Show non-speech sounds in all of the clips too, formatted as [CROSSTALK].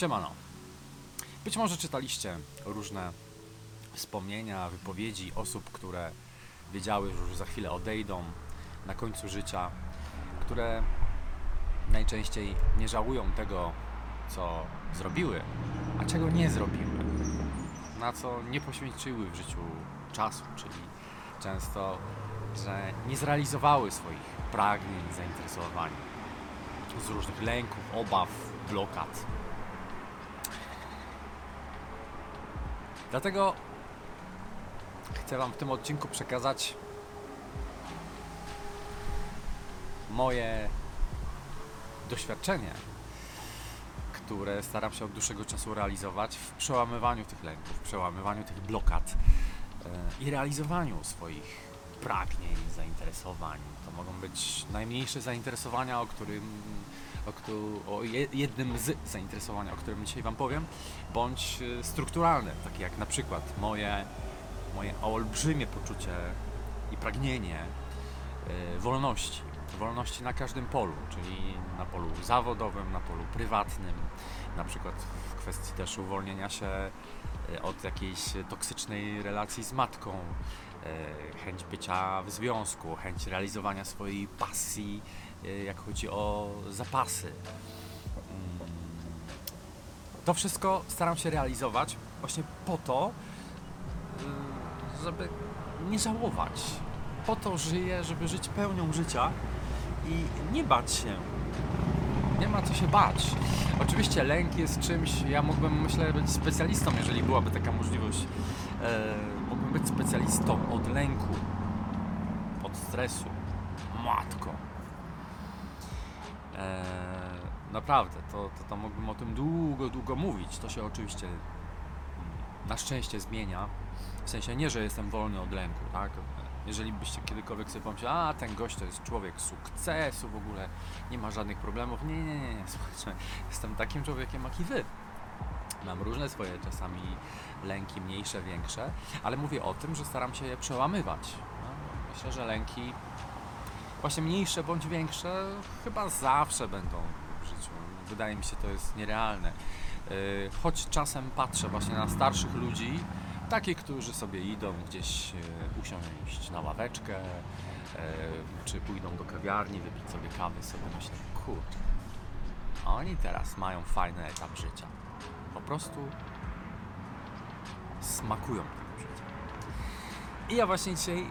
Siemano. Być może czytaliście różne wspomnienia, wypowiedzi osób, które wiedziały, że już za chwilę odejdą na końcu życia, które najczęściej nie żałują tego, co zrobiły, a czego nie zrobiły, na co nie poświęciły w życiu czasu, czyli często, że nie zrealizowały swoich pragnień, zainteresowań z różnych lęków, obaw, blokad. Dlatego chcę Wam w tym odcinku przekazać moje doświadczenie, które staram się od dłuższego czasu realizować w przełamywaniu tych lęków, w przełamywaniu tych blokad e, i realizowaniu swoich pragnień, zainteresowań. To mogą być najmniejsze zainteresowania, o którym o, któ- o je- jednym z zainteresowania, o którym dzisiaj Wam powiem, bądź e, strukturalne, takie jak na przykład moje, moje olbrzymie poczucie i pragnienie e, wolności. Wolności na każdym polu, czyli na polu zawodowym, na polu prywatnym, na przykład w kwestii też uwolnienia się e, od jakiejś toksycznej relacji z matką, chęć bycia w związku, chęć realizowania swojej pasji, e, jak chodzi o zapasy. Mm. To wszystko staram się realizować właśnie po to, y, żeby nie żałować. Po to żyję, żeby żyć pełnią życia i nie bać się. Nie ma co się bać. Oczywiście lęk jest czymś, ja mógłbym myślę być specjalistą, jeżeli byłaby taka możliwość. Mógłbym być specjalistą od lęku, od stresu. Matko. E, naprawdę, to, to, to mógłbym o tym długo, długo mówić. To się oczywiście na szczęście zmienia. W sensie nie, że jestem wolny od lęku, tak? Jeżeli byście kiedykolwiek sobie pomyśleli, a ten gość to jest człowiek sukcesu w ogóle, nie ma żadnych problemów. Nie, nie, nie, nie. [LAUGHS] Słuchajcie, jestem takim człowiekiem jak i wy. Mam różne swoje czasami lęki, mniejsze, większe, ale mówię o tym, że staram się je przełamywać. No, myślę, że lęki właśnie mniejsze bądź większe chyba zawsze będą w życiu. Wydaje mi się to jest nierealne. Yy, Choć czasem patrzę właśnie na starszych ludzi, takich, którzy sobie idą gdzieś yy, usiąść na ławeczkę, yy, czy pójdą do kawiarni, wypić sobie kawy, sobie myślę, kurczę, oni teraz mają fajny etap życia. Po prostu smakują tego życia. I ja właśnie dzisiaj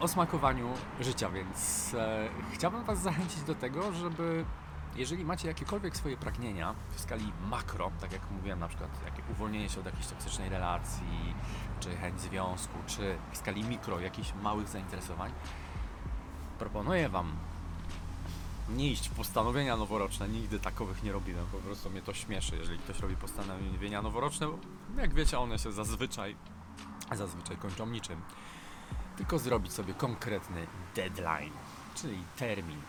o smakowaniu życia, więc e, chciałbym Was zachęcić do tego, żeby jeżeli macie jakiekolwiek swoje pragnienia w skali makro, tak jak mówiłem na przykład, jakie uwolnienie się od jakiejś toksycznej relacji, czy chęć związku, czy w skali mikro jakichś małych zainteresowań, proponuję Wam nie iść w postanowienia noworoczne, nigdy takowych nie robiłem, po prostu mnie to śmieszy, jeżeli ktoś robi postanowienia noworoczne, bo jak wiecie, one się zazwyczaj, zazwyczaj kończą niczym tylko zrobić sobie konkretny deadline, czyli termin.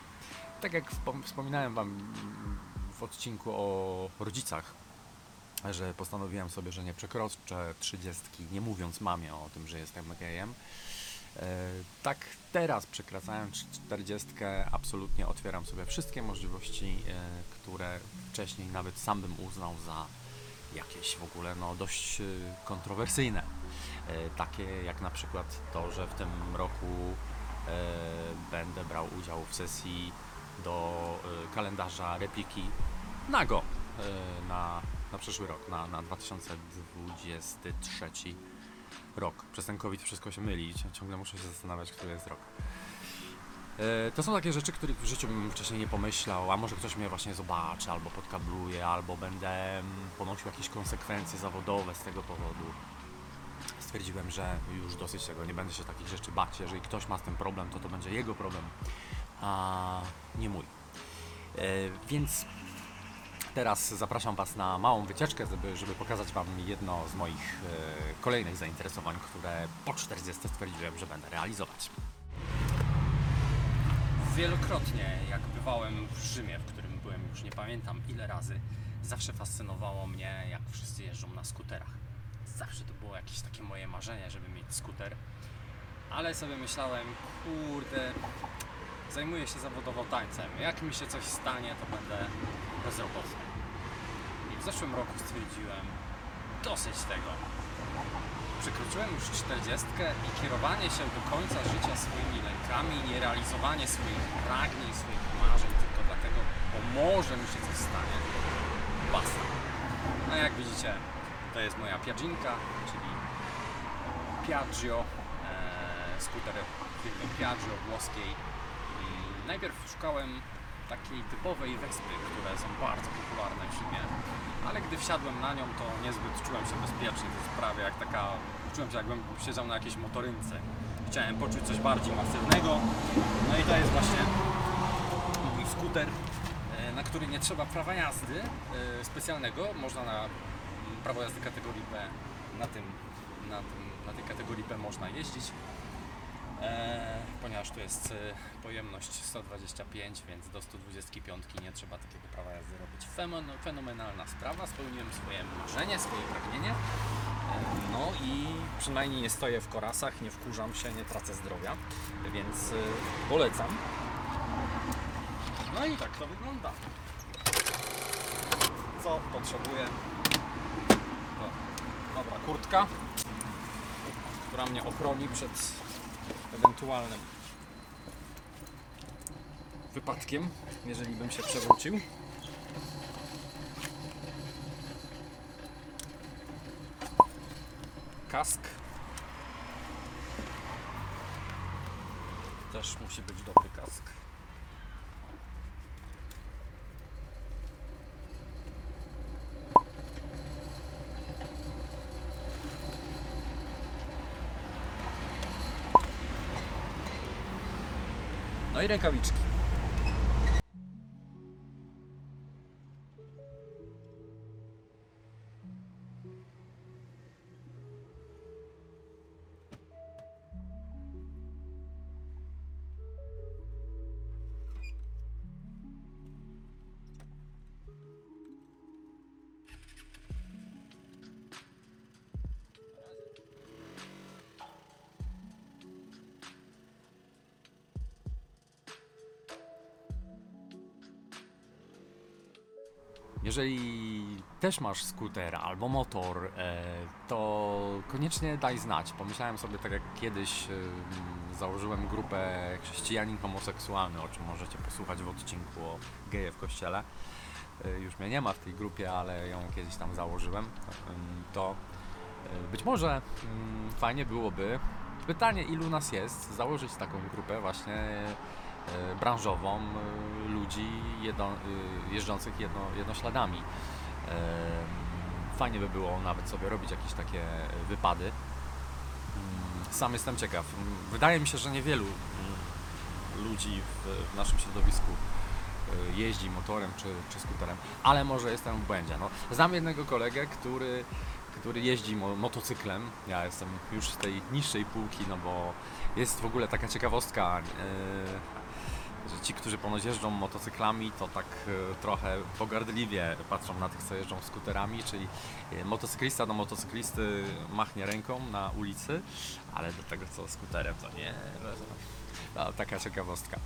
Tak jak wspom- wspominałem Wam w odcinku o rodzicach, że postanowiłem sobie, że nie przekroczę 30, nie mówiąc mamie o tym, że jestem gejem. E, Tak teraz przekraczając 40, absolutnie otwieram sobie wszystkie możliwości, e, które wcześniej nawet sam bym uznał za jakieś w ogóle no, dość e, kontrowersyjne. Takie jak na przykład to, że w tym roku będę brał udział w sesji do kalendarza repliki Nago na, na przyszły rok, na, na 2023 rok. Przez ten COVID wszystko się myli, ci- ciągle muszę się zastanawiać, który jest rok. E, To są takie rzeczy, których w życiu bym wcześniej nie pomyślał, a może ktoś mnie właśnie zobaczy, albo podkabluje, albo będę mm, ponosił jakieś konsekwencje zawodowe z tego powodu stwierdziłem, że już dosyć tego, nie będę się takich rzeczy bać. Jeżeli ktoś ma z tym problem, to to będzie jego problem, a nie mój. E, więc teraz zapraszam Was na małą wycieczkę, żeby, żeby pokazać Wam jedno z moich e, kolejnych zainteresowań, które po 40 stwierdziłem, że będę realizować. Wielokrotnie, jak bywałem w Rzymie, w którym byłem już nie pamiętam ile razy, zawsze fascynowało mnie, jak wszyscy jeżdżą na skuterach. Zawsze to było jakieś takie moje marzenie, żeby mieć skuter. Ale sobie myślałem, kurde, zajmuję się zawodowo tańcem. Jak mi się coś stanie, to będę bezrobotny. I w zeszłym roku stwierdziłem dosyć tego. Przekroczyłem już 40 i kierowanie się do końca życia swoimi lękami, nierealizowanie swoich pragnień, swoich marzeń tylko dlatego, bo może mi się coś stanie. Basta. No jak widzicie, to jest moja Piaginka, czyli Piaggio, e, skuter firmy Piaggio włoskiej. I najpierw szukałem takiej typowej wyspy, które są bardzo popularne w zimie, ale gdy wsiadłem na nią, to niezbyt czułem się bezpiecznie. To jest prawie jak taka, czułem się jakbym siedział na jakiejś motorynce. Chciałem poczuć coś bardziej masywnego, no i to jest właśnie mój skuter, e, na który nie trzeba prawa jazdy e, specjalnego. Można na prawo jazdy kategorii B na tym, na tym, na tej kategorii B można jeździć. E, ponieważ tu jest e, pojemność 125, więc do 125 nie trzeba takiego prawa jazdy robić. Fenomenalna sprawa, spełniłem swoje marzenie, swoje pragnienie. E, no i przynajmniej nie stoję w korasach, nie wkurzam się, nie tracę zdrowia, więc polecam. No i tak to wygląda. Co potrzebuję? Dobra, kurtka, która mnie ochroni przed ewentualnym wypadkiem, jeżeli bym się przewrócił. Kask. Też musi być dobry kask. No i rękawiczki. Jeżeli też masz skuter albo motor, e, to koniecznie daj znać. Pomyślałem sobie tak jak kiedyś e, założyłem grupę chrześcijanin homoseksualny, o czym możecie posłuchać w odcinku o geje w kościele. E, Już mnie nie ma w tej grupie, ale ją kiedyś tam założyłem. Em, To być może mm, fajnie byłoby, pytanie ilu nas jest, założyć taką grupę właśnie branżową e, ludzi jedno, e, jeżdżących jedno, jednośladami. Fajnie by było nawet sobie robić jakieś takie wypady. Mm, Sam jestem ciekaw. Wydaje mi się, że niewielu mm, ludzi w, w naszym środowisku e, jeździ motorem czy, czy skuterem, ale może jestem w błędzie. No, znam jednego kolegę, który, który jeździ mo motocyklem. Ja jestem już z tej niższej półki, no bo jest w ogóle taka ciekawostka, e, że ci, którzy ponoć jeżdżą motocyklami, to tak e, trochę pogardliwie patrzą na tych, co jeżdżą skuterami, czyli e, motocyklista do motocyklisty machnie ręką na ulicy, ale do tego, co skuterem, to nie. No, taka ciekawostka.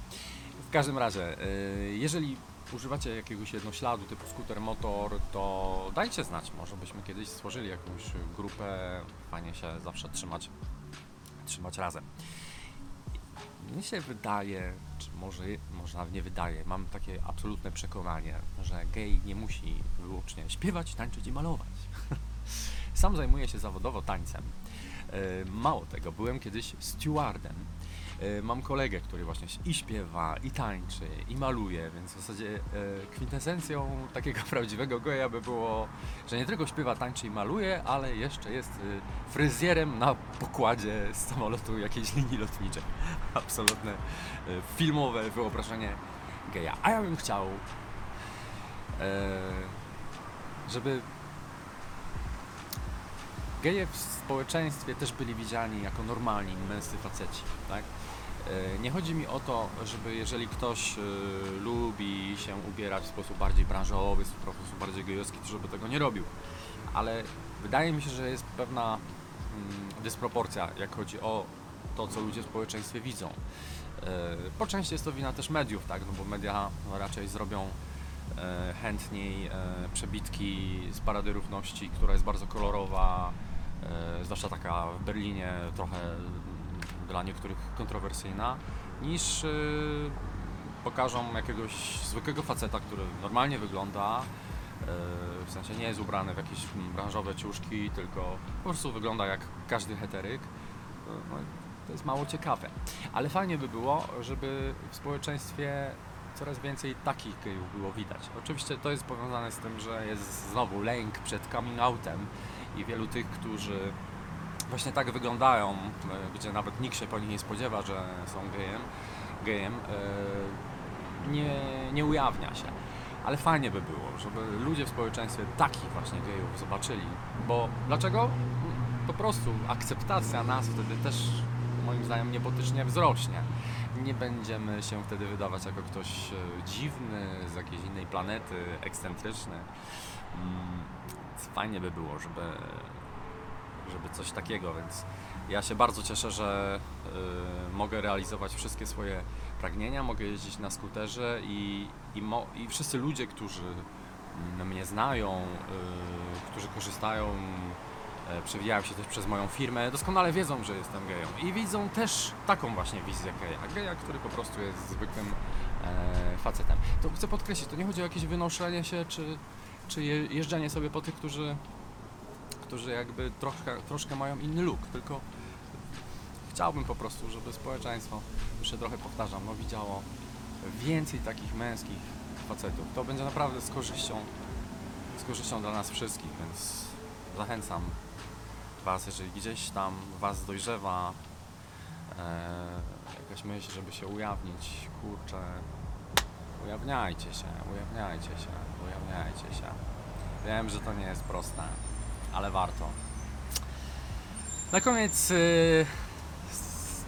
W każdym razie, e, jeżeli używacie jakiegoś jednośladu typu skuter, motor, to dajcie znać. Może byśmy kiedyś stworzyli jakąś grupę. Fajnie się zawsze trzymać, trzymać razem. Mnie się wydaje, może, nawet nie wydaje, mam takie absolutne przekonanie, że gej nie musi wyłącznie śpiewać, tańczyć i malować. [LAUGHS] Sam zajmuję się zawodowo tańcem. E, Mało tego, byłem kiedyś stewardem. E, Mam kolegę, który właśnie i śpiewa, i tańczy, i maluje, więc w zasadzie e, kwintesencją takiego [LAUGHS] prawdziwego geja by było, że nie tylko śpiewa, tańczy i maluje, ale jeszcze jest e, fryzjerem na pokładzie samolotu jakiejś linii lotniczej. [LAUGHS] Absolutne filmowe wyobrażenie geja. A ja bym chciał, żeby geje w społeczeństwie też byli widziani jako normalni, męscy faceci, tak? E, Nie chodzi mi o to, żeby jeżeli ktoś e, lubi się ubierać w sposób bardziej branżowy, w sposób bardziej gejowski, to żeby tego nie robił. Ale wydaje mi się, że jest pewna mm, dysproporcja, jak chodzi o to, co ludzie w społeczeństwie widzą. E, Po części jest to wina też mediów, tak? No bo media raczej zrobią chętniej przebitki z Parady Równości, która jest bardzo kolorowa, zwłaszcza taka w Berlinie trochę dla niektórych kontrowersyjna, niż e, pokażą jakiegoś zwykłego faceta, który normalnie wygląda, e, w sensie nie jest ubrany w jakieś branżowe ciuszki, tylko po prostu wygląda jak każdy heteryk. E, No, to jest mało ciekawe. Ale fajnie by było, żeby w społeczeństwie coraz więcej takich gejów było widać. Oczywiście to jest powiązane z tym, że jest znowu lęk przed coming outem i wielu tych, którzy właśnie tak wyglądają, e, gdzie nawet nikt się po nich nie spodziewa, że są gejem, gejem e, nie, nie ujawnia się. Ale fajnie by było, żeby ludzie w społeczeństwie takich właśnie gejów zobaczyli. Bo dlaczego? Po prostu akceptacja nas wtedy też moim zdaniem niebotycznie wzrośnie. Nie będziemy się wtedy wydawać jako ktoś e, dziwny, z jakiejś innej planety, ekscentryczny. Fajnie by było, żeby, żeby coś takiego, więc ja się bardzo cieszę, że y, mogę realizować wszystkie swoje pragnienia, mogę jeździć na skuterze i, i, mo, i wszyscy ludzie, którzy mm, mnie znają, y, którzy korzystają, y, przewijają się też przez moją firmę, doskonale wiedzą, że jestem gejem i widzą też taką właśnie wizję geja, geja, który po prostu jest zwykłym e, facetem. To chcę podkreślić, to nie chodzi o jakieś wynoszenie się, czy, czy je, jeżdżenie sobie po tych, którzy, którzy jakby troszkę, troszkę mają inny look, tylko chciałbym po prostu, żeby społeczeństwo, już się trochę powtarzam, no widziało więcej takich męskich facetów. To będzie naprawdę z korzyścią, z korzyścią dla nas wszystkich, więc zachęcam Was, jeżeli gdzieś tam Was dojrzewa e, jakaś myśl, żeby się ujawnić, kurczę, ujawniajcie się, ujawniajcie się, ujawniajcie się. Wiem, że to nie jest proste, ale warto. Na koniec y,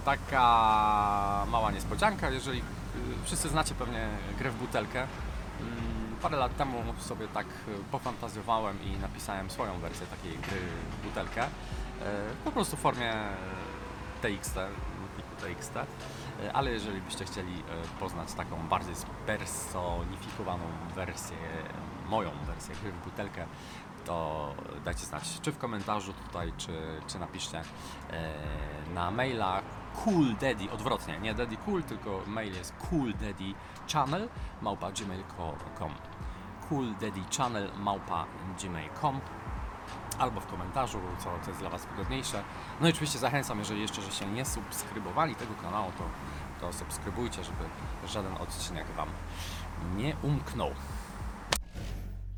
taka mała niespodzianka, jeżeli y, wszyscy znacie pewnie grę w butelkę. Mm, Parę lat temu sobie tak y, pofantazjowałem i napisałem swoją wersję takiej gry w butelkę. Po prostu w formie TXT, pliku TXT. Y, Ale jeżeli byście chcieli y, poznać taką bardziej spersonifikowaną wersję, moją wersję gry w butelkę, to dajcie znać, czy w komentarzu tutaj, czy, czy napiszcie e, na maila Cool Daddy, odwrotnie, nie Daddy Cool, tylko mail jest Cool Daddy Channel małpa gmail.com Cool Daddy Channel małpa gmail.com albo w komentarzu, co, co jest dla Was wygodniejsze. No i oczywiście zachęcam, jeżeli jeszcze że się nie subskrybowali tego kanału, to, to subskrybujcie, żeby żaden odcinek Wam nie umknął.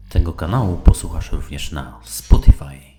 Tego kanału posłuchasz również na Spotify.